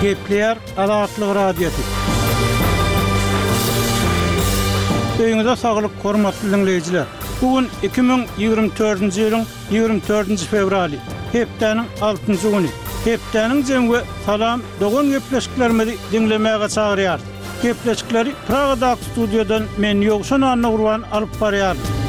Gepleýär Azatlyk Radiosy. Öýüňize saglyk, hormatly diňleýjiler! Bu gün iki müň ýigrimi dördünji ýylyň ýigrimi dördünji fewraly, hepdäniň altynjy güni. Hepdäniň jemi we salam dogan gepleşiklerimizi diňlemäge çagyrýarys. Gepleşikleri Pragadaky studiýadan men Ýowşan Annagurban alyp barýaryn.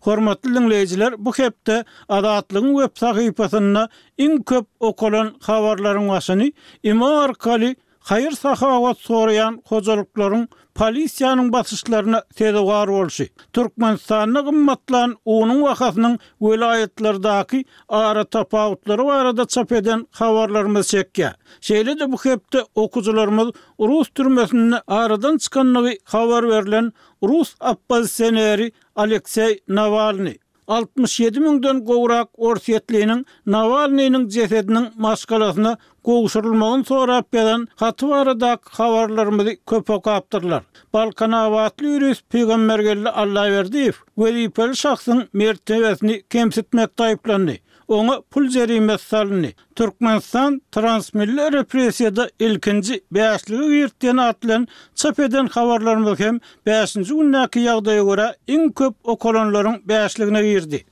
Hormatly diňleýjiler bu hepde Azatlygyň web sahypasynda iň köp okalan habarlaryň başyny imo arkaly haýyr sahawat soraýan hojalyklaryň polisiýanyň basyşlaryna sezewar bolşy, Türkmenistanda gymmatlan unuň bahasynyň welaýatlardaky ara tapawutlary barada çap eden habarlarymyz çekýär. Şeýle-de bu hepde okyjylarymyz rus türmesinde aradan çykandygy habar berlen rus oppozisioneri Alekseý Nawalnyý. Altmyş ýedi müňden gowrak orsýetliniň Nawalnynyň jesediniň maşgalasyna gowşurylmagyny sorap ýazan haty baradaky habarlarymyzy köp okapdyrlar. Balkanabatly ýurist Pygambergeldi Allaberdiýew wezipeli şahsyň mertebesini kemsitmekde aýyplandy. Oňa pul jerimesi salyndy. Türkmenistan transmilli repressiýada ilkinji bäşlige girtýän atlan çap eden habarlarymyz hem bäşinji gündäki ýagdaýa görä iň köp okalanlaryň bäşligine girdi.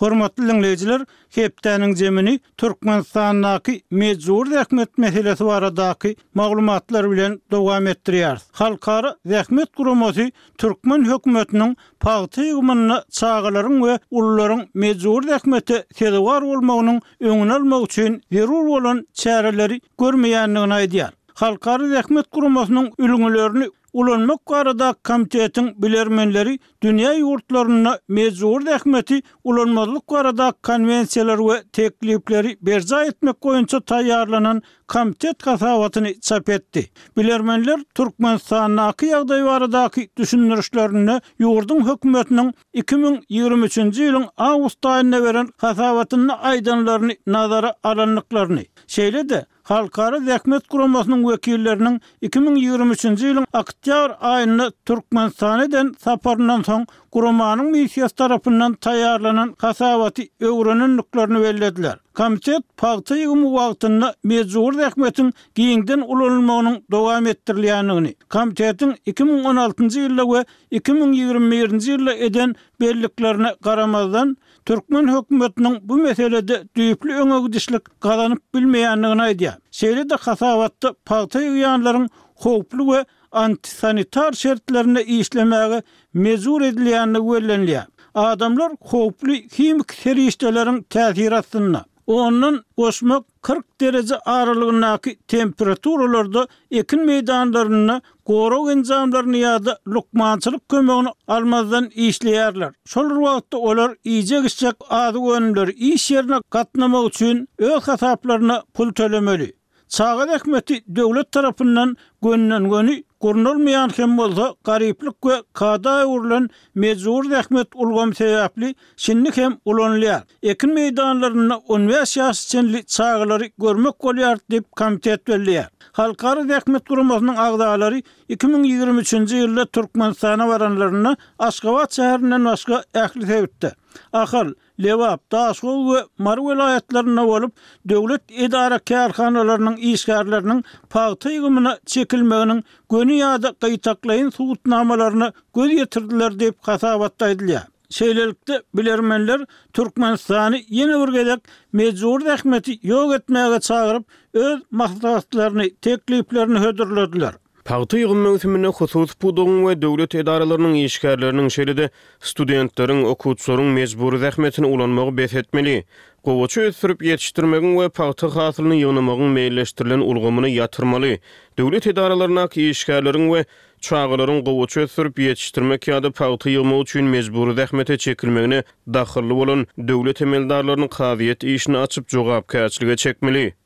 Hormatly diňleýjiler, hepdäniň zemini Türkmenistandaky mejbury zähmet meselesi baradaky maglumatlar bilen dowam etdirýäris. Halkara zähmet guramasy Türkmen hökümetiniň pagta ýygymynda çagalaryň we ulularyň mejbury zähmete sezewar bolmagynyň öňüni almak üçin zerur bolan çäreleri görmeýändigini aýdýar. Halkara zähmet guramasynyň ülňülerini ulanmak baradaky komitetiň bilermenleri dünýä ýurtlarynda mejbury zähmeti ulanmazlyk baradaky konwensiýalary we teklipleri berjaý etmek boýunça taýýarlanan Komitet hasabatyny çap etdi. Bilermenler Türkmenistandaky ýagdaý baradaky düşündirişlerinde ýurduň hökümetiniň iki müň ýigrimi üçünji ýylyň awgust aýynda beren hasabatynda aýdanlaryny nazara alandyklaryny, şeýle-de Halkara zähmet guramasynyň wekilleriniň iki müň ýigrimi üçünji ýylyň oktýabr aýynda Türkmenistana eden saparyndan soň Guramanyň missiýasy tarapyndan taýýarlanan hasabaty öwrenendiklerini bellediler. Komitet pagta ýygymy wagtynda mejbury zähmetiň giňden ulanylmagynyň dowam etdirilýändigini, komitetiň iki müň on altynjy ýylda we iki müň ýigrimi birinji ýylda eden belliklerine garamazdan, türkmen hökümetiniň bu meselede düýpli öňegidişlik gazanyp bilmeýändigini aýdýar. Şeýle-de hasabatda pagta ýygýanlaryň howply we antisanitar şertlerinde işlemäge mejbur edilýändigi bellenilýär. Adamlar howply himiki serişdeleriň täsiri astynda, ondan goşmak kyrk dereje aralygyndaky temperaturalarda ekin meýdanlarynda gorag enjamlaryny ýa-da lukmançylyk kömegini almazdan işleýärler. Şol bir wagtda olar iýjek-içjek azyk önümleri iş ýerine gatnamak üçin öz hasaplaryna pul tölemeli. Çaga zähmeti döwlet tarapyndan gönden-göni gurnalmaýan hem bolsa garyplyk we kada öwrülen mejbury zähmet ulgamy sebäpli şindi hem ulanylýar. Ekin meýdanlarynda on bäş ýaşa çenli çagalary görmek bolýar diýip, komitet belleýär. Halkara zähmet guramasynyň agzalary iki müň ýigrimi üçünji ýylda Türkmenistana baranlarynda Aşgabat şäherinden başga ähli sebitde, Ahal, Lebap, Daşoguz we Mary welaýatlarynda bolup, döwlet edara-kärhanalarynyň işgärleriniň pagta ýygymyna çekilmeginiň göni ýa-da gytaklaýyn subutnamalaryna göz ýetirdiler diýip, hasabatda aýdylýar. Şeýlelikde, bilermenler Türkmenistany ýene bir gezek mejbury zähmeti ýok etmäge çagyryp, öz maslahatlaryny, tekliplerini hödürlediler. Pagta ýygym möwsümine hususy pudagyň we döwlet edaralarynyň işgärleriniň, şeýle-de studentleriň, okuwçylaryň mejbury zähmetini ulanmagy bes etmeli. Gowaça ösdürip ýetişdirmegiň we pagta hasylyny ýygnamagyň meýilleşdirilen ulgamyny ýatyrmaly. Döwlet edaralaryndaky işgärleriň we çagalaryň gowaça ösdürip ýetişdirmek ýa-da pagta ýygmak üçin mejbury zähmete çekilmegine dahylly bolan döwlet emeldarlaryny kazyýet işini açyp jogapkärçilige çekmeli.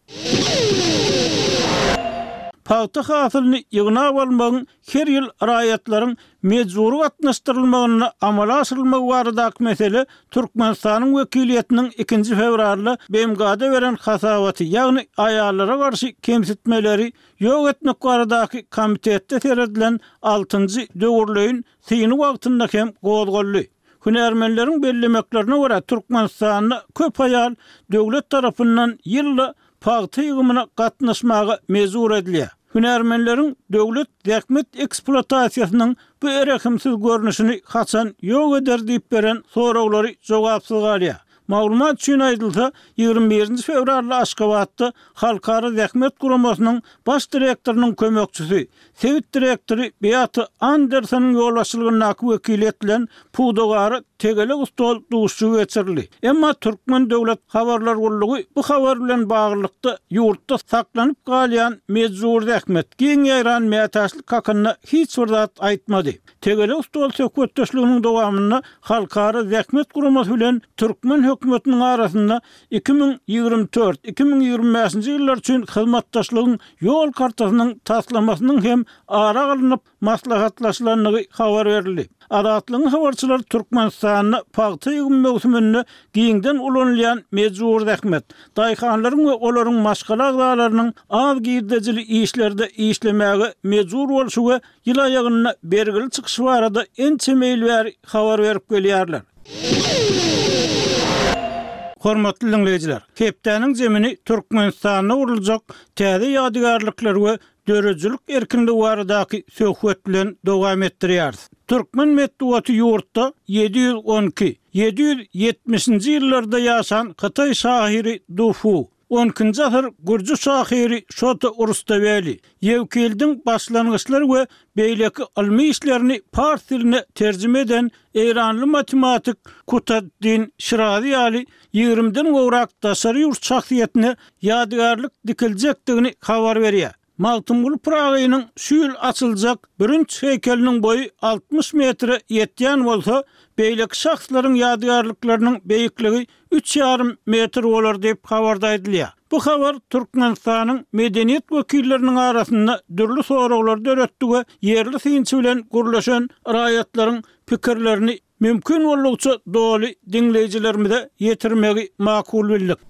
Pagta hasylyny ýygnap almagyň her ýyl raýatlaryň mejbury gatnaşdyrylmagynda amala aşyrylmagy baradaky mesele Türkmenistanyň wekiliýetiniň ikinji fewralda BMG-da beren hasabaty, ýagny aýallara garşy kemsitmeleri ýok etmek baradaky komitetde seredilen altynjy döwürleýin syny wagtynda hem gozgaldy. Hünärmenleriň bellemeklerine görä, Türkmenistanda köp aýal döwlet tarapyndan ýylda pagta ýygymyna gatnaşmaga mejbur edilýär. Hünärmenleriň döwlet zähmet ekspluatasiýasynyň bu erehimsiz görnüşini haçan ýok eder diýip beren soraglary jogapsyz galýar. Maglumat üçin aýdylsa, ýigrimi birinji fewralda Aşgabatda Halkara zähmet guramasynyň baş direktorynyň kömekçisi, sebit direktory Beata Andersonyň ýolbaşçylygyndaky wekiliýetleýin pudagara tegelek-stol duşuşygy geçirildi. Emma Türkmen döwlet habarlar gullugy bu habar bilen baglylykda ýurtda saklanyp galýan mejbury zähmet, giň ýaýran mätäçlik hakynda hiç bir zat aýtmady. Tegelek stol söhbetdeşliginiň dowamynda Halkara zähmet guramasy bilen türkmen hökümetiniň arasynda iki müň ýigrimi dört, iki müň ýigrimi bäşinji ýyllar üçin hyzmatdaşlygyň ýol kartasynyň taslamasynyň hem ara alnyp maslahatlaşylandygy habar berildi. Azatlygyň habarçylary Türkmenistanda pagta egim möwsüminde giňden ulanylýan mejbury zähmet, daýhanlaryň we olaryň maşgala agzalarynyň az girdejili işlerde işlemäge mejbur bolşy we Ýyl aýagynda bergili çykyş barada ençeme ýyl bäri habar berip gelýärler. Hormatly diňleýjiler, hepdäniň zemini Türkmenistanda guruljak täze ýadygärlikler we döredijilik erkinligi baradaky söhbet bilen dowam etdirýäris. Türkmen metbugaty ýurtda ýedi ýüz on iki, ýedi ýüz ýetmişinji ýyllarda ýaşan hytaý şahyry Du Fu, On ikinji asyr gürji şahyry Şota Rustaveli, Ýewkildiň başlangyçlary we beýleki ylmy işlerini pars diline terjime eden eýranly matematik Kutaddin Şirazi ýaly ýigrimiden gowrak daşary ýurt şahsyýetine ýadygärlik dikiljekdigini habar berýär. Magtymguly Pyragynyň şu ýyl açyljak bürünç heýkeliniň boýy altmyş metre ýetýän bolsa, beýleki şahslaryň ýadygärlikleriniň beýikligi üç ýarym metr bolar diýip, habarda aýdylýar. Bu habar Türkmenistanyň medeniýet wekilleriniň arasynda dürli soraglary döretdi we ýerli synçy bilen gürleşen raýatlaryň pikirlerini Mümkin boldukça doly diňleýjilerimize ýetirmegi makul bildik.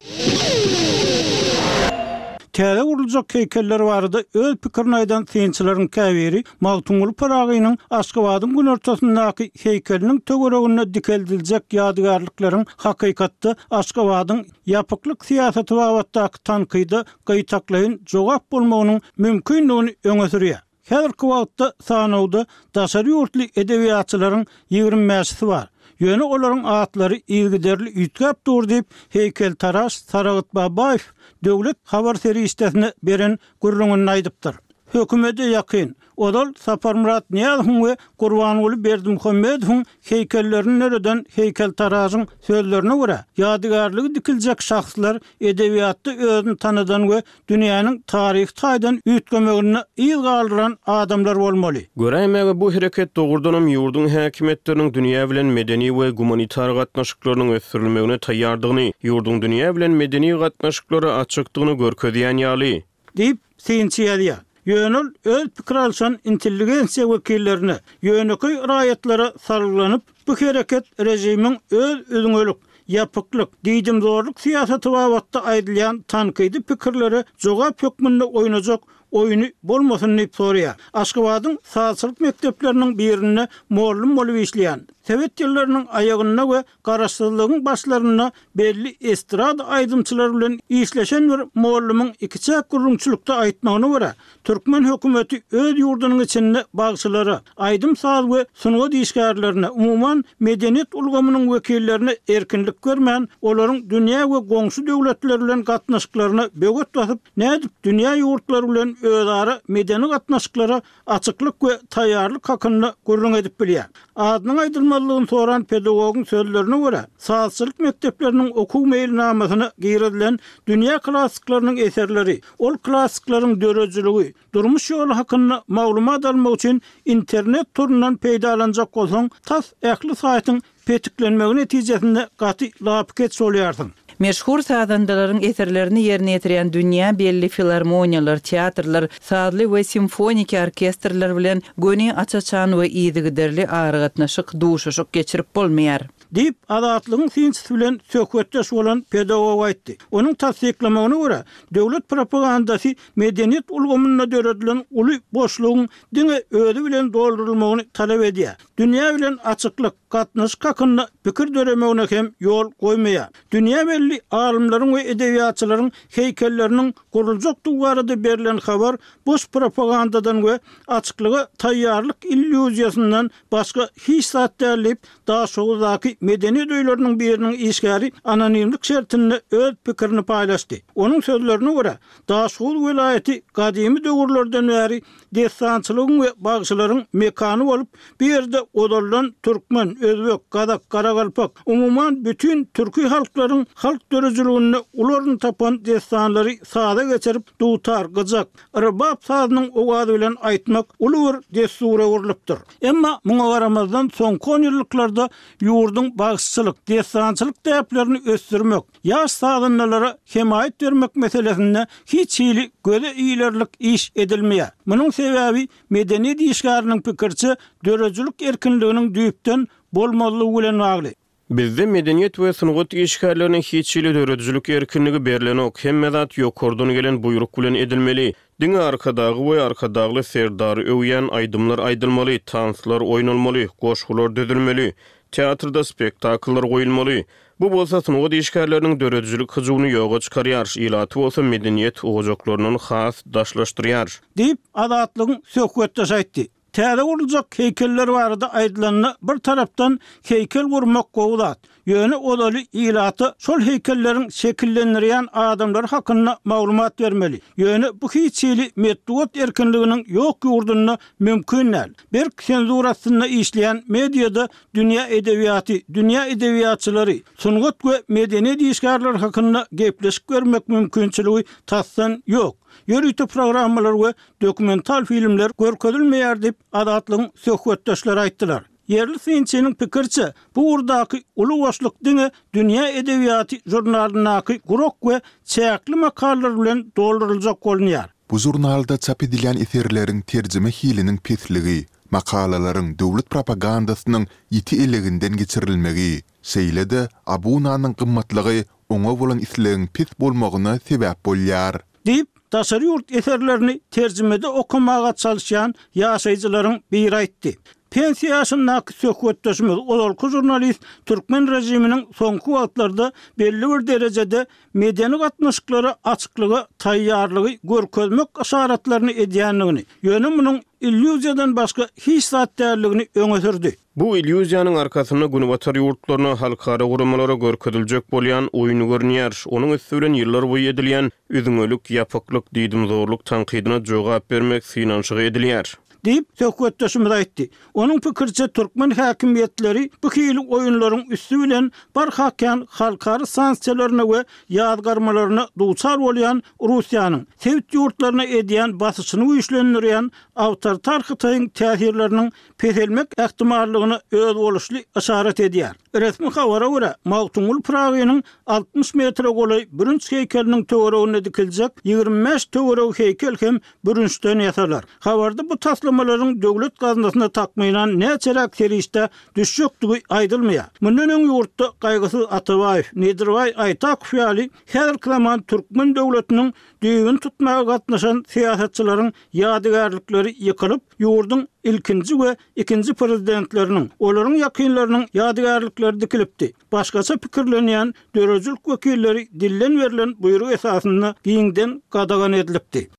Täze guruljak heýkeller barada öz pikirini aýdan synçylaryň käbiri Magtymguly Pyragynyň Aşgabadyň günortasyndaky heýkeliniň töwereginde dikeldiljek ýadygärlikleriň hakykatda Aşgabadyň ýapyklyk syýasaty babatdaky tankyda gytaklaýyn jogap bolmagynyň mümkindigini öňe sürýär. Häzirki wagtda sanawda daşary ýurtly edebiýatçylaryň ýigrimi bäşisi bar. Ýöne olaryň atlary yzygiderli üýtgäp dur diýip, heýkeltaraş Saragyt Babaýew Döwlet habar serişdesine beren gürrüňinde aýdypdyr. Hökümede ýakyn, ozal Saparmyrat Nyýazowyň we Gurbanguly Berdimuhamedowyň Heýkellerini döreden heýkeltaražyň sözlerine görä, ýadygärligi dikiljek şahslar edebiýatda özüni tanadan we dünýäniň taryhy taýdan üýtgemeginde yz galdyran adamlar bolmaly. Göräýmäge, bu hereket dogrudanam ýurduň häkimiýetleriniň dünýä bilen medeni we gumanitar gatnaşyklarynyň ösdürilmegine taýýardygyny, ýurduň dünýä bilen medeni gatnaşyklara açykdygyny görkezýän ýaly. Diýip, synçy ýazýar. Ýöne ol öz pikir alşan intelligensiýa wekillerine, ýönekeý raýatlara salgylanyp, bu hereket režimiň öz üzňelik, ýapyklyk, diýdimzorluk syýasaty babatda aýdylýan tankydy pikirlere jogap hökmünde oýnajak oýny bolmasyn diýip soraýar. Aşgabadyň sazçylyk mekdepleriniň birinde mollum bolup işleýän, sowet ýyllarynyň aýagynda we Garaşsyzlygyň başlarynda belli estrada aýdymçylary bilen işleşen bir mollumyň ikiçäk gürrüňçilikde aýtmagyna görä, türkmen hökümeti öz ýurdunyň içinde bagşylara, aýdym-saz we sungat işgärlerine, umuman, medeniýet ulgamynyň wekillerine erkinlik bermän, olaryň dünýä we goňşy döwletler bilen gatnaşyklaryna böwet basyp, nädip dünýä ýurtlary bilen özara medeni gatnaşyklara açyklyk we taýýarlyk hakynda gürrüň edip bilýär. Adynyň aýdylmazlygyny soran pedagogyň sözlerine görä, sazçylyk mekdepleriniň okuw meýilnamasyna girizilen dünýä klassyklarynyň eserleri, ol klassyklaryň döredijiligi, durmuş ýoly hakynda maglumat almak üçin internet torundan peýdalanjak bolsaň, tas ähli saýtyň Petiklenmegi netijesinde gaty lapykeç bolýarsyň. Meşhur sazandalaryň eserlerini ýerine ýetirýän dünýä belli filarmoniýalar, teatrlar, sazly we simfoniki orkestrler bilen göni aç-açan we yzygiderli aragatnaşyk, duşuşyk geçirip bolmaýar. Diýip, Azatlygyň synçysy bilen söhbetdeş bolan pedagog aýtdy. Onuň tassyklamagyna görä, döwlet propagandasy medeniýet ulgamynda döredilen uly boşlugyň diňe özi bilen doldurylmagyny talap edýär. Dünýä bilen açyklyk, gatnaşyk hakynda pikir döremegine hem ýol goýmaýar. Dünýä belli alymlaryň we edebiýatçylaryň heýkelleriniň guruljakdygy barada berlen habar boş propagandadan we açyklyga taýýarlyk illýuziýasyndan başga hiç zat däl diýip, Daşoguzdaky medeniýet öýleriniň biriniň işgäri anonimlik şertinde öz pikirini paýlaşdy. Onuň sözlerine görä, Daşoguz welaýaty gadymy döwürlerden bäri dessançylygyň we bagşylaryň mekany bolup, bu ýerde ozaldan türkmen, özbek, gazak, garagalpak, umuman, bütin türki halklaryň halk döredijiliginde uly orun tapan dessanlary saza geçirip, dutar, gyjak, rbap sazynyň owazy bilen aýtmak uly bir dessur öwrülipdir. Emma muňa garamazdan, soňky onýyllyklarda ýurduň bagşyçylyk, dessançylyk däplerini ösdürmek, Ýaş sazandalara hemaýat bermek meselesinde hiç hili göze ilerlik iş edilmeýär. Munuň sebäbi, medeniýet işgäriniň pikiriçe, döredijilik erkinliginiň düýpden bolmazlygy bilen bagly. Bizde medeniýet we sungat işgärlerine hiç hili döredijilik erkinligi berlenok, hemme zat ýokardan gelen buýruk bilen edilmeli. Diňe Arkadagy we Arkadagly Serdary öwýän aýdymlar aýdylmaly, tanslar oýnalmaly, goşgular düzülmeli, teatrda spektakllar goýulmaly. Bu bolsa sungat işgärleriniň döredijilik hyjuwyny ýoga çykarýar, ilaty bolsa medeniýet ojaklaryndan has daşlaşdyrýar. Diýip, Azatlygyň söhbetdeşi aýtdy. Täze guruljak heýkeller barada aýdylanda, bir tarapdan heýkel gurmak gowy zat. Ýöne ozaly ilata şol heýkelleriň şekillendirýän adamlary hakynda maglumat bermeli. Ýöne bu hiç hili metbugat erkinliginiň ýok ýurdunda mümkin däl. Berk senzura astynda işleýän mediada dünýä edebiýaty, dünýä edebiýatçylary, sungat we medeniýet işgärleri hakynda gepleşik bermek mümkinçiligi tasdan ýok. Ýörite programmalar we dokumental filmler görkezilmeýär diýip, Azatlygyň söhbetdeşleri aýtdylar. Ýerli synçynyň pikiriçe, bu ugurdaky uly boşluk diňe Dünýä edebiýaty žurnalyndaky gurak we çäkli makalalar bilen dolduryljak bolunýar. Bu žurnalda çap edilýän eserleriň terjime hiliniň pesligi, makalalaryň döwlet propagandasynyň ýiti eleginden geçirilmegi, şeýle-de abunanyň gymmatlygy oňa bolan islegiň pes bolmagyna sebäp bolýar. Diýip, daşary ýurt eserlerini terjimede okamaga çalyşýan ýaşaýjylaryň biri aýtdy. Pensiýa ýaşyndaky söhbetdeşimiz ozalky žurnalist türkmen režiminiň soňky wagtlarda belli bir derejede medeni gatnaşyklara açyklyga taýýarlygy görkezmek yşaratlaryny edýändigini, ýöne munuň illýuziýadan başga hiç zat däldigini öňe sürdi. Bu illýuziýanyň arkasynda Günbatar ýurtlaryna, halkara guramalara görkeziljek bolýan oýun görünýär. Onuň üsti bilen ýyllarboýy edilýän üzňelik, ýapyklyk, diýdimzorluk tankydyna jogap bermek synanyşygy edilýär. Diýip, söhbetdeşimiz aýtdy. Onuň pikiriçe, türkmen häkimiýetleri bu hili oýunlaryň üsti bilen barha kän halkara sanksiýalaryna we ýazgarmalaryna duçar bolýan Russiýanyň sebit ýurtlaryna edýän basyşyny güýçlendirýän awtoritar Hytaýyň täsirleriniň peselmek ähtimallygyna özboluşly yşarat edýär. Resmi habara görä, Magtymguly Pyragynyň altmyş metre golaý bürünç heýkeliniň töwereginde dikiljek ýigrimi bäş töweregi heýkel hem bürünçden ýasalar. Habarda bu taslamalaryň döwlet gaznasyna takmynan näçeräk serişde düşjekdigi aýdylmaýar. Mundan öň ýurtda Gaýgysyz Atabaýew, Nedirbaý Aýtakow ýaly häzirki zaman türkmen döwletiniň düýbüni tutmaga gatnaşan syýasatçylaryň ýadygärlikleri ýykylyp, ýurduň ilkinji we ikinji prezidentleriniň, olaryň ýakynlarynyň ýadygärlikleri dikilipdi. Başgaça pikirlenýän döredijilik wekilleri dilden berlen buýruk esasynda giňden gadagan edilipdi.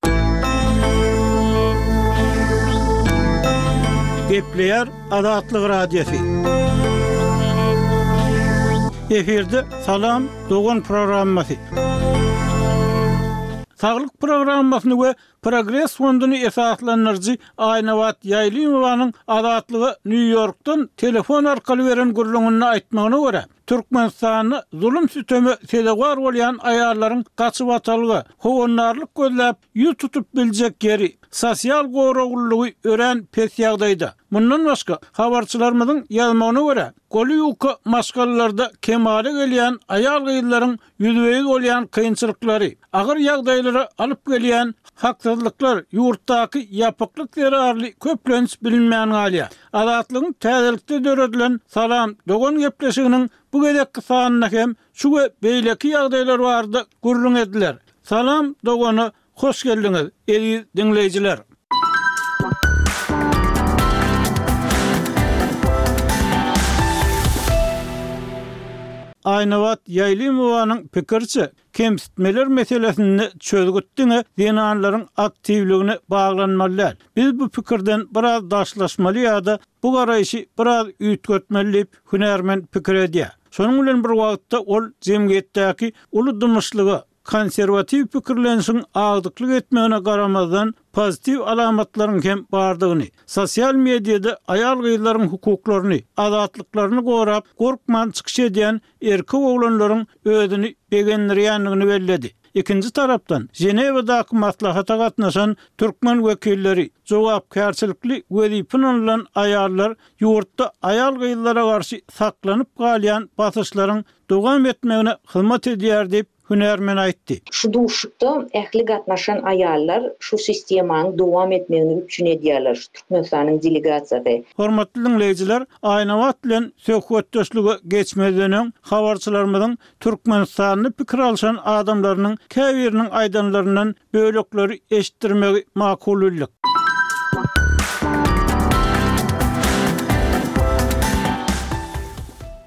Gepleýär Azatlyk Radiosy. Efirde Salam, dogan programmasy. Saglyk programmasyny we Progres fonduny esaslandyryjy Aýnabat Ýaýlymowanyň Azatlyga Nýu-Ýorkdan telefon arkaly beren gürrüňinde aýtmagyna görä, Türkmenistanda zulum-süteme sezewar bolýan aýallaryň gaçybatalga, howandarlyk gözläp ýüz tutup biljek ýeri, sosial goraglylygy örän pes ýagdaýda. Mundan başga, habarçylarymyzyň ýazmagyna görä, goly ýuka maşgalalarda kemala gelýän aýal-gyzlaryň ýüzbe-ýüz bolýan kynçylyklary, agyr ýagdaýlara alyp gelýän haksyzlyklar ýurtdaky ýapyklyk zerarly köplenç bilinmän galýar. Azatlygyň täzelikde döredilen Salam, dogan gepleşiginiň bu gezekki sanynda hem şu we beýleki ýagdaýlar barada gürrüň ediler. Salam, dogana Hoş geldiňiz, eziz diňleýjiler! Aýnabat Ýaýlymowanyň pikiriçe, kemsitmeler meselesinde çözgüt diňe zenanlaryň aktiwligine baglanmaly däl. Biz bu pikirden biraz daşlaşmaly ýa-da bu garaýşy biraz üýtgetmeli diýip, hünärmen pikir edýär. Şonuň bilen bir wagtda, ol jemgyýetdäki uly dymyşlyga, Konserwatiw pikirlenişiň agdyklyk etmegine garamazdan, pozitiw alamatlaryň hem bardygyny, sosial mediada aýal-gyzlaryň hukuklaryny, azatlyklaryny gorap, gorkman çykyş edýän erkek oglanlaryň özüni begendirýändigini belledi. Ikinji tarapdan, Ženewadaky maslahata gatnaşan türkmen wekilleri, jogapkärçilikli wezipä ynanylan aýallar ýurtda aýal-gyzlara garşy saklanyp galýan basyşlaryň dowam etmegine hyzmat edýär diýip, hünärmen aýtdy. Şu duşuşykda ähli gatnaşan aýallar şu sistemanyň dowam etmegini üpjün edýärler, şu Türkmenistanyň delegasiýasy. Hormatly diňleýjiler, Aýnabat bilen söhbetdeşlige geçmezden öň, habarçylarymyzyň türkmenistanly pikir alyşan adamlarynyň käbiriniň aýdanlaryndan Bölekleri eşitdirmegi makul bildik.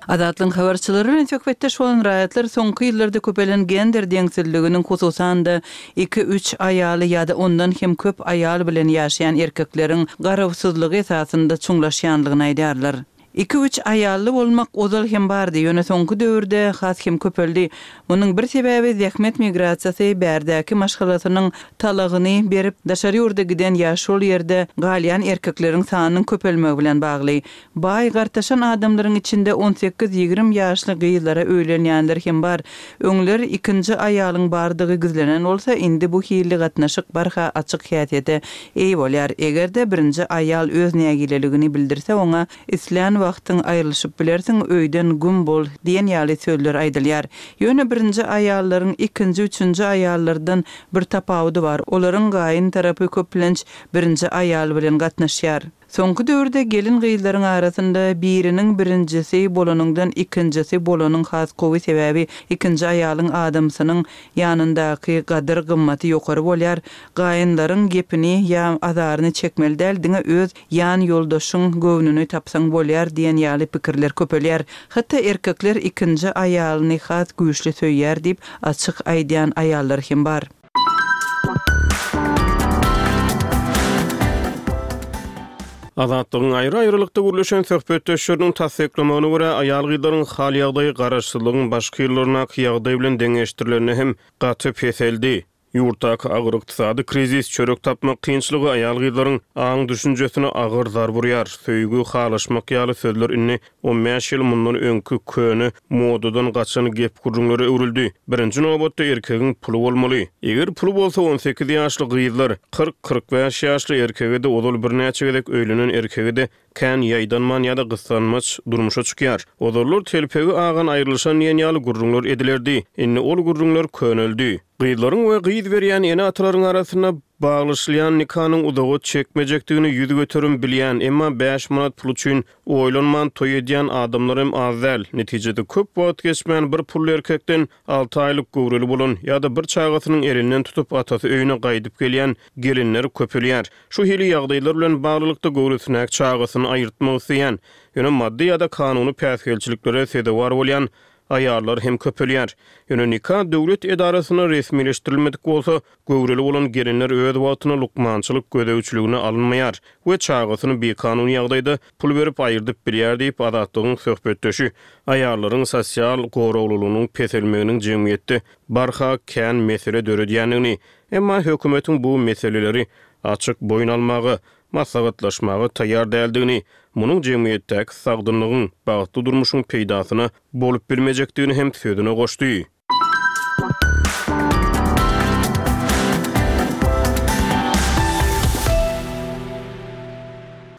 Azatlygyň habarçylary bilen söhbetdeş bolan raýatlar soňky ýyllarda köpelen gender deňsizliginiň hususan-da iki, üç aýaly ýa-da ondan hem köp aýal bilen ýaşaýan erkekleriň garawsyzlygy esasynda çuňlaşýandygyny aýdýarlar. Iki-üç aýally bolmak ozal hem bardy, ýöne soňky döwürde has hem köpeldi. Munuň bir sebäbi zähmet migrasiýasy bärdäki maşgalasynyň talagyny berip, daşary ýurda giden ýa şol ýerde galýan erkekleriň sanynyň köpelmegi bilen bagly. Baý, gartaşan adamlaryň içinde on sekiz-ýigrimi ýaşly gyzlara öýlenýänler hem bar, Öňler ikinji aýalyň bardygy gizlenen bolsa, indi bu hilli gatnaşyk barha açyk häsiýete eý bolýar. Eger-de birinji aýal öz nägileligini bildirse, oňa Islän wagtyň aýrylyşyp bilersiň, öýden güm bol diýen ýaly sözler aýdylýar. Ýöne birinji aýallaryň ikinji, üçünji aýallardan bir tapawudy bar, olaryň gaýyn tarapy köplenç birinji aýal bilen gatnaşýar. Soňky döwürde gelin-gyzlaryň arasynda biriniň birinjisi bolanyňdan ikinjisi bolanyň has gowy sebäbi ikinji aýalyň adamsynyň ýanyndaky gadyr gymmaty ýokary bolýar, gaýynlaryň gepini ýa azaryny çekmeli däl diňe öz ýan ýoldaşyň göwnüni tapsaň bolýar diýen ýaly pikirler köpelýär. Hatda erkekler ikinji aýalyny has güýçli söýýär diýip açyk aýdýan aýallar hem bar. Azatlygyň aýry-aýrylykda gürleşen söhbetdeşleriniň tassyklamagyna görä, aýal-gyzlaryň hal-ýagdaýy garaşsyzlygyň başky ýyllaryndaky ýagdaý bilen deňeşdirilende hem gaty peseldi. Ýurtdaky agyr ykdysady krizis, çörek tapmak kynçylygy aýal-gyzlaryň aň-düşünjesine agyr zarb urýar. Söýgi, halaşmak ýaly sözler indi On bäş ýyl mundan öňki köne, modadan gaçan gep-gürrüňlere öwrüldi. Birinji nobatda erkegiň puly bolmaly. Eger puly bolsa, on sekiz ýaşly gyzlar, kyrk, kyrk bäş ýaşly erkege-de, ozal birnäçe gezek öýlenen erkege-de kän ýaýdanman ýa-da gyssanmaç durmuşa çykýar. Ozallar telpegi agan aýrylyşan diýen ýaly gürrüňler edilerdi. Indi ol gürrüňler köneldi. Gyzlaryň we gyz berýän ene-atalaryň arasynda baglaşylýan nikanyň uzaga çekmejekdigini ýüz göterim bilýän, emma bäş manat pul üçin Oýlanman toý edýän adamlar hem az däl. Netijede köp wagt geçmän bir pully erkekden alty aýlyk göwreli bolan ýa-da bir çagasynyň elinden tutup atasy öýüne gaýdyp gelýän gelinler köpelýär. Şu hili ýagdaýlar bilen baglylykda göwresinäki çagasyny aýyrtmak isleýän, ýöne maddy ýa-da kanuny päsgelçiliklere sezewar bolýan Aýallar hem köpelýär. Ýöne nika döwlet edarasynda resmileşdirilmedik bolsa, göwreli bolan gelinler öz wagtyna lukmançylyk gözegçiligine alynmaýar we çagasyny bikanun ýagdaýda pul berip aýyrdyp bilýär diýip, Azatlygyň söhbetdeşi aýallaryň sosial goraglylygynyň peselmeginiň jemgyýetde barha kän mesele döredýändigini, emma hökümetiň bu meseleleri açyk boýun almaga, maslahatlaşmaga taýýar däldigini, munuň jemgyýetdäki sagdynlygyň, bagtly durmuşyň peýdasyna bolup bilmejekdigini hem sözüne goşdy.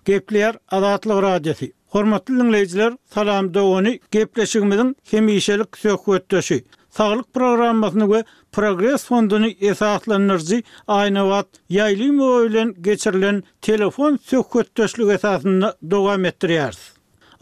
Gepleýär Azatlyk Radiosy. Hormatly diňleýjiler, Salam dogany gepleşigimiziň hemişelik söhbetdeşi, Saglyk programmasyny we Progres fonduny esaslandyryjy Aýnabat Ýaýlymowa bilen geçirilen telefon söhbetdeşligi esasynda dowam etdirýäris.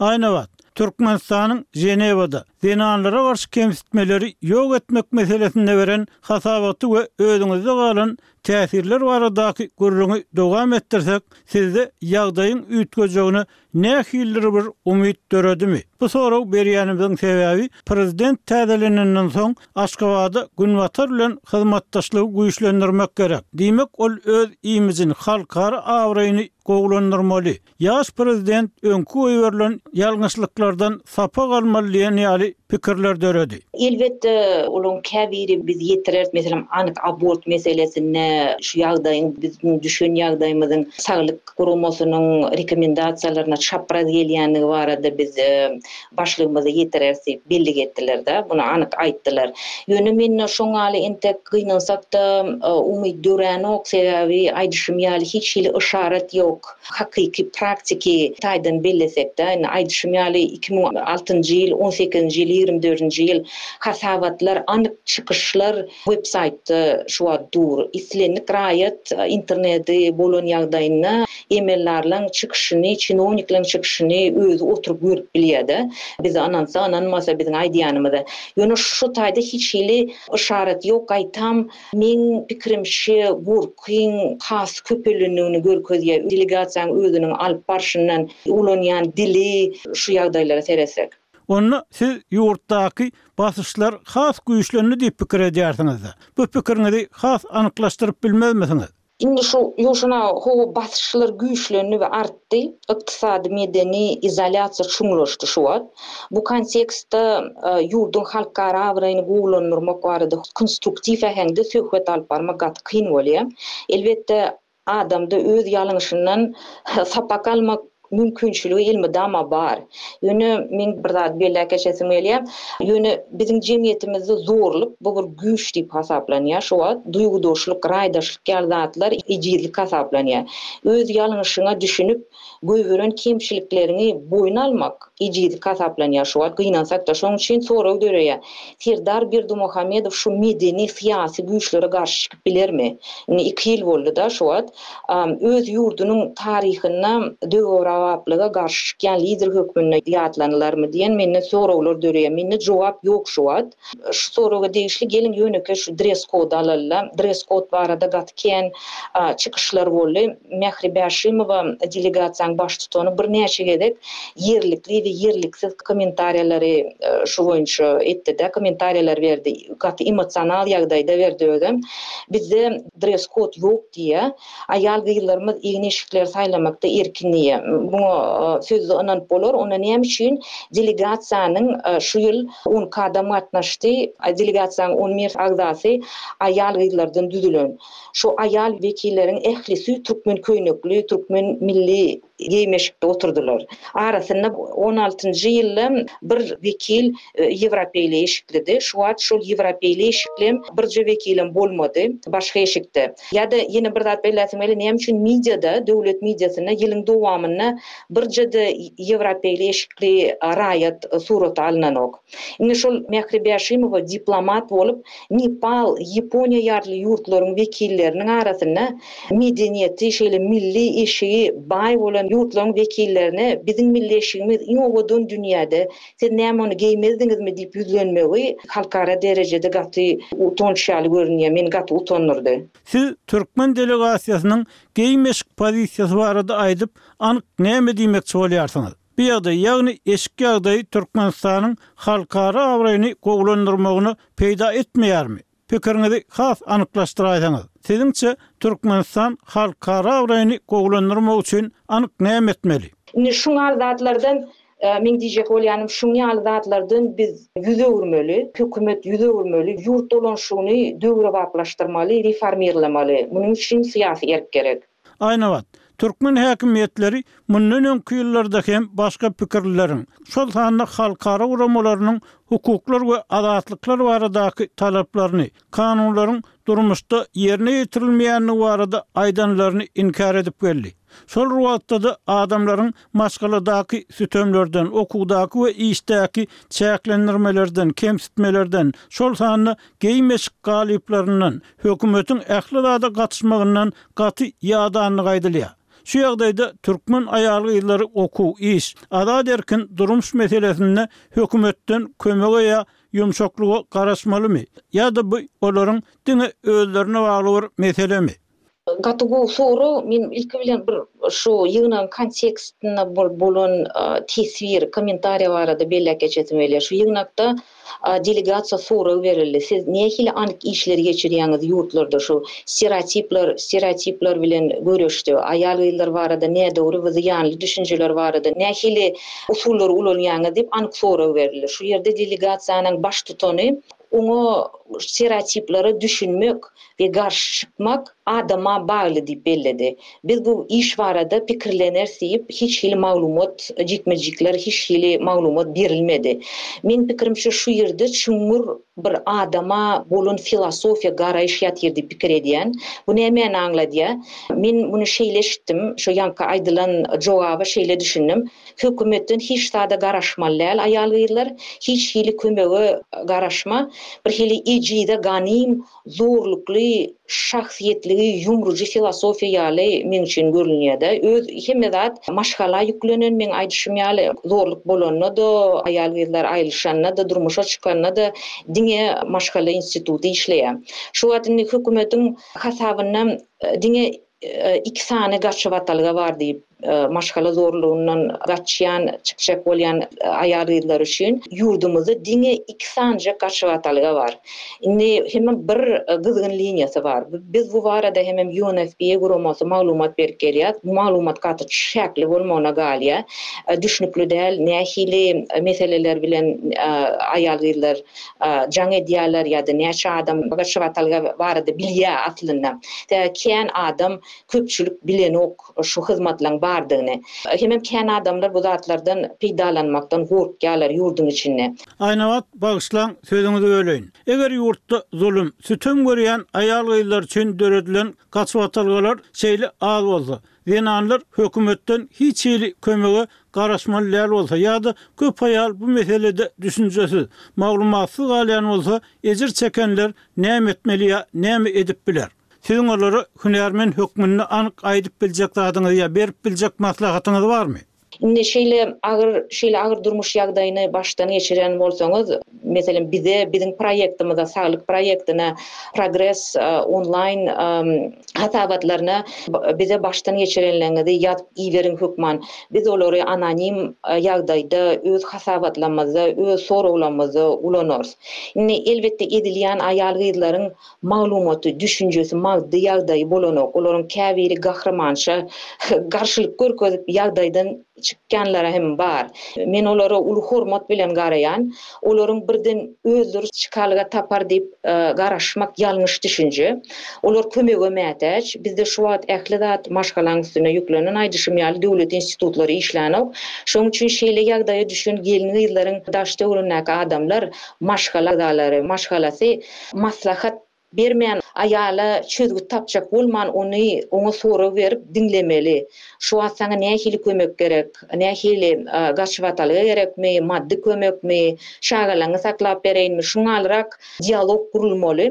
Aýnabat, Türkmenistanyň Ženewada zenanlara garşy kemsitmeleri ýok etmek meselesinde beren hasabaty we özüňizde galan Täsirler baradaky gürrüňi dowam etdirsek, sizde ýagdaýyň üýtgejegine nähilidir bir umyt döredimi? Bu soragy berýänimiziň sebäbi, prezident täzelenenden soň Aşgabada Günbatar bilen hyzmatdaşlygy güýçlendirmek gerek. Diýmek, ol öz imijini, halkara abraýyny gowulandyrmaly. Ýaş prezident öňki goýberilen ýalňyşlyklardan sapak almaly diýen ýaly pikirler döredi. Elbetde, olaryň käbiri biz ýetireris. Meselem, anyk abort meselesinde şu ýagdaýyň biziň düşen ýagdaýymyzyň Saglyk guramasynyň rekomendasiýalaryna çapraz gelýändigi barada biz başlygymyza ýetireris diýip bellik etdiler-de, muny anyk aýtdylar. Ýöne men şoň ýaly entek gynansak-da umyt döräni ok, sebäbi aýdyşym ýaly hiç hili yşarat ýok. Hakyky praktiki taýdan bellesekde, indi aýdyşym ýaly, iki müň altynjy ýyl, on sekizinji ýyl, ýigrimi dördünji ýyl hasabatlar, anyk çykyşlar websaýtda şu wagt dur. Islendik raýat internedi bolan ýagdaýynda emeldarlaň çykyşyny, çinowniklaň çykyşyny özi oturyp görüp bilýär-de. Biz ynansa-ynanmasa biziň aýdýanymyza. Ýöne şu taýda hiç hili yşarat ýok, gaýtam, Meň pikirimçe, gurkyň has köpelendigini görkezýär, delegasiýanyň özüniň alyp barşyndan ulanýan dili şu ýagdaýlara seretsek. Onda siz ýurtdaky basyşlar has güýçlendi diýip pikir edýärsiňiz-de, bu pikiriňizi has anyklaşdyryp bilmezmisiňiz? Indi şu ýuwşan howa basyşlar güýçlendi we artdy, ykdysady-medeni izolýasiýa çuňlaşdy şu wagt. Bu kontekstde ýurduň halkara abraýyny gowulandyrmak barada konstruktiw äheňde söhbet alyp barmak gaty kyn bolýar. Elbetde, adamda öz ýalňyşyndan sapak almak Mümkinçiligi elmydama bar. Ýöne meň bir zady belläp geçesim gelýär. Ýöne biziň jemgyýetimizde zorluk bu bir güýç diýip hasaplanýar. Şu wagt duýgudaşlyk, raýdaşlyk ýaly zatlar ejizlik hasaplanýar. Öz ýalňyşyňa düşünip, goýberen kemçilikleriňi boýun almak ejizlik hasaplanýar şu wagt gynansakda. Şonuň üçin sorag döreýär. Serdar Berdimuhamedow şu medeni, syýasy güýçlere garşy çykyp bilermi? Indi iki ýyl boldy-da şu wagt. öz ýurdunyň taryhynda döwrebaplyga garşy çykýan lider hökmünde ýatlanylarmy diýen mende soraglar döreýär. Mende jogap ýok şu wagt. Şu soraga degişli geliň ýönekeý şu dress-kod alyl-da. Dress-kod barada gaty kän çykyşlar boldy. Mähri Bäşimowa, delegasiýanyň baştutany birnäçe gezek ýerlikli we ýerliksiz kommentariýalary şu boýunça etdi-de, kommentariýalar berdi. Gaty emosional ýagdaýda berdi özem. Bizde Dress kod ýok diýýä. Aýal gyzlarymyz egin-eşikleri saýlamakda erkin diýýä. Muňa sözde ynanyp bolar. Onda näme üçin delegasiýanyň şu ýyl on iki adam gatnaşdy. Delegasiýanyň on bir agzasy aýal gyzlardan düzülen. Şu aýal wekilleriň ählisi türkmen köýnekli, türkmen milli geýmeşikde oturdylar. Arasynda on altynjy ýylda bir wekil ýewropeýli eşiklidi. Şu wagt şol ýewropeýli eşiklem birje wekilem bolmady başga eşikde. Ýa-da ýene bir zat belläsim gelýär, näme üçin mediada, döwlet mediasynda ýylyň dowamynda birje-de ýewropeýli eşikli raýat surata alnanok? Indi şol Mähri Bäşimowa diplomat bolup, Nepal, Ýaponiýa ýaly ýurtlaryň wekilleriniň arasynda medeniýeti, şeýle milli eşigi baý bolan ýurtlaryň wekillerine biziň milli eşigimiz iň owadan dünýäde, siz näme ony geýmezdiňizmi diýip ýüzlenmegi halkara derejede gaty utanç ýaly görünýär, meni gaty utandyrdy. Siz türkmen delegasiýasynyň geýim-eşik pozisiýasy barada aýdyp anyk näme diýmekçi bolýarsyňyz? Bu ýagdaý, ýagny eşik ýagdaýy Türkmenistanyň halkara abraýyny gowulandyrmagyna peýda etmeýärmi? Pikiriňizi has anyklaşdyraýsaňyz. Siziňçe, Türkmenistan halkara abraýyny gowulandyrmak üçin anyk näme etmeli? Indi şuň ýaly zatlardan, meň diýjek bolýanym, şuň ýaly zatlardan biz ýüz öwürmeli, hökümet ýüz öwürmeli, ýurt dolanyşygyny döwrebaplaşdyrmaly, reformirlamaly. Munuň üçin syýasy erk gerek. Aýnabat, Türkmen häkimiýetleri mundan öňki ýyllarda hem başga pikirlileriň, şol sanda halkara guramalarynyň hukuklar we azatlyklar baradaky talaplaryny, kanunlaryň durmuşda ýerine ýetirilmeýändigi barada aýdanlaryny inkär edip geldi. Şol bir wagtda-da adamlaryň maşgaladaky sütemlerden, okuwdaky we işdäki çäklendirmelerden, kemsitmelerden, şol sanda geýim-eşik galyplaryndan, hökümetiň ähli zada gatyşmagyndan gaty ýadandygy aýdylýar. Şu ýagdaýda türkmen aýal-gyzlary okuw, iş, azat erkin durmuş meselesinde hökümetden kömege ýa ýumşaklyga garaşmalymy ýa-da bu olaryň diňe özlerine bagly bir meselemi? Gaty gowy sorag. Men ilki bilen bir şu ýygnagyň kontekstinde bolup bolan teswir, kommentariýa barada belläp geçesim gelýär. Şu ýygnakda Delegasiýa sorag berildi, siz nähili anyk işleri geçirýäňiz ýurtlarda şu stereotipler stereotipler bilen göreşde, aýal-gyzlar barada nädogry we zyýanly düşünjeler barada nähili usullary ulanýaňyz diýip anyk sorag berildi. Şu ýerde delegasiýanyň baştutany oňa stereotiplere düşünmek we garşy çykmak adama bagly diýip belledi. Biz bu iş barada pikirleneris diýip hiç hili maglumat, jikme-jikler hiç hili maglumat berilmedi. Meň pikirimçe şu ýerde çuňňur bir adama bolan filosofiýa garaýyş ýatyr diýip pikir edýän. Bu nämäni aňladýa? Men muny şeýle eşitdim, şu ýaňky aýdylan jogaba şeýle düşündim, hökümetden hiç zada garaşmaly däl aýal-gyzlar, hiç hili kömege garaşma, bir hili ejize ganym zorlukly şahsyýetligi ýumrujy filosofiýa ýaly meň üçin görünýär-de. Öz hemme zat maşgala ýüklenen, meň aýdyşym ýaly, zorluk bolanda-da, aýal-gyzlar aýrylyşanda-da, durmuşa çykanda-da diňe maşgala instituty işleýär. Şu wagt indi hökümetiň hasabynda diňe Iki sany gaçybatalga bar diýip, maşgala zorlugyndan gaçýan, çykjak bolýan aýal-gyzlar üçin ýurdumyzda diňe iki sanyjak gaçybatalga bar. Indi hemem bir gyzgyn liniýasy bar. Biz bu barada hemem UNFPA guramasy maglumat berip gelýär. Bu maglumat gaty çäkli bolmagyna galýar. Düşnükli däl, nähili meseleler bilen aýal-gyzlar jaň edýärler ýa-da näçe adam bir şybatalga barada bilýär aslynda tä kän adam köpçülik bilenok şu hyzmatlaň bardygyny hemem kän adamlar bu zatlardan peýdalanmakdan gorkýarlar ýurduň içinde. Aýnabat bagyşlaň sözüňizi böleýin. Eger ýurtda zulum, sütem görýän aýal-gyzlar üçin döredilen gaçybatalgalar şeýle az bolsa, Zenanlar hökümetden hiç hili kömege garaşmaly däl bolsa ýa-da köp aýal bu meselede düşünjesiz, maglumatsyz galýan bolsa, ejir çekenler näme etmeli ýa näme edip biler? Siziň olara hünärmen hökmünde anyk aýdyp biljek zadyňyz ýa berip biljek maslahatyňyz barmy? Indi şeýle agyr şeýle agyr durmuş ýagdaýyny başdan geçiren bolsaňyz, meselem, bize, biziň proýektimize, Saglyk proýektine, Progres onlaýn hasabatlaryna bize başdan geçirenleriňizi ýazyp iberiň hökman. Biz olary anonim ýagdaýda öz hasabatlarymyzda, öz soraglarymyzda ulanarys. Indi, elbetde, ezilýän aýal-gyzlaryň Maglumaty, düşünjesi, maddy ýagdaýy bolanok. Olaryň käbiri gahrymança garşylyk görkezip, ýagdaýdan çykýanlary hem bar. Men olara uly hormat bilen garaýan. Olaryň birden özleri çykalga tapar diýip garaşmak ýalňyş düşünje. Olar kömege mätäç. Bizde şu wagt ähli zat maşgalaň üstüne ýüklenen. Aýdyşym ýaly, döwlet institutlary işlänok. Şonuň üçin şeýle ýagdaýa düşen gelin-gyzlaryň daş-töweregindäki adamlar, maşgala agzalary, maşgalasy, Maslahat bermän aýala çözgüt tapjak bolman ony oňa sorag berip diňlemeli. Şu wagt saňa nähili kömek gerek? Nähili gaçyp atalga gerekmi? Maddy kömekmi? Şagalaňy saklap bereýinmi? Şuňalyrak dialog gurulmaly.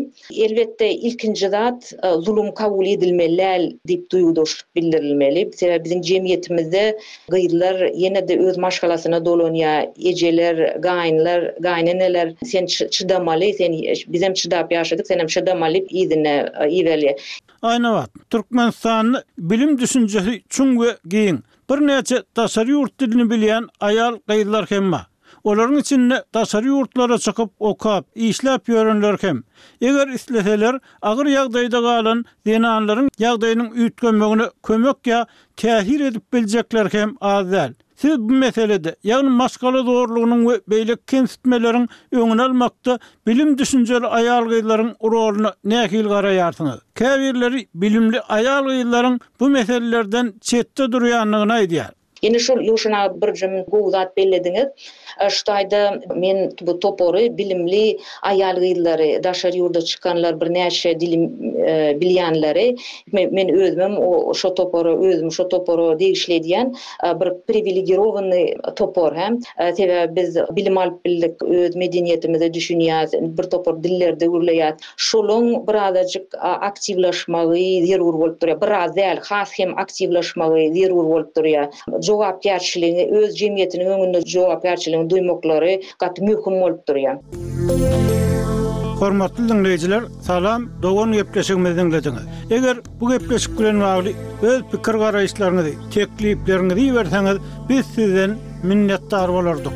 Elbetde ilkinji zat zulum kabul edilmeli däl diýip duýgudaşlyk bildirilmeli. Sebäbi biziň jemgyýetimizde Gyzlar ýene-de öz maşgalasyna dolanýar. Ejeler, gaýynlar, gaýyneneler, Sen çydamaly, sen bizem çydap ýaşadyk, senem çydamaly diýip yzyna iberýär. Aýnabat, Türkmenistanda bilim düşünjesi çuň we giň. Birnäçe daşary ýurt dilini bilýän aýal-gyzlar hem bar. Olaryň içinde daşary ýurtlara çykyp okap, işläp ýörenler hem, eger isleseler, agyr ýagdaýda galan zenanlaryň ýagdaýynyň üýtgemegine kömek ýa täsir edip biljekler hem az däl. Siz bu meselede, ýagny maşgala zorlugynyň we beýleki kemsitmeleriň öňüni almakda bilim düşünjeli aýal-gyzlaryň roluna nähili garaýarsyňyz? Käbirleri bilimli aýal-gyzlaryň bu meselelerden çetde durýandygyny aýdýar. Ine şol Ýuşin aga bir jüm gowy zat bellediňiz. Şu taýda men bu topary bilimli aýal gyzlary daşary ýurda çykanlar bir näçe dili bilýänleri men özümem şo topara özüm şo topara degişli edýän bir priwiligirowanny topar hä sebäbi biz bilim alyp bildik öz medeniýetimize düşünýäs bir topar dillerde gürleýäs Şolaň birazajyk aktiwlaşmagy zerur bolup durýar. Biraz däl, has hem aktiwlaşmagy zerur bolup durýar. Jogapkärçiligiňi, öz jemgyýetiniň öňünde jogapkärçiligiňi duýmaklary gaty möhüm bolup durýar. Hormatly diňleýjiler, salam, dogan gepleşigimizi diňlediňiz. Eger bu gepleşik bilen bagly öz pikir-garaýyşlaryňyzy, teklipleriňizi iberseňiz, biz sizden minnetdar bolardyk.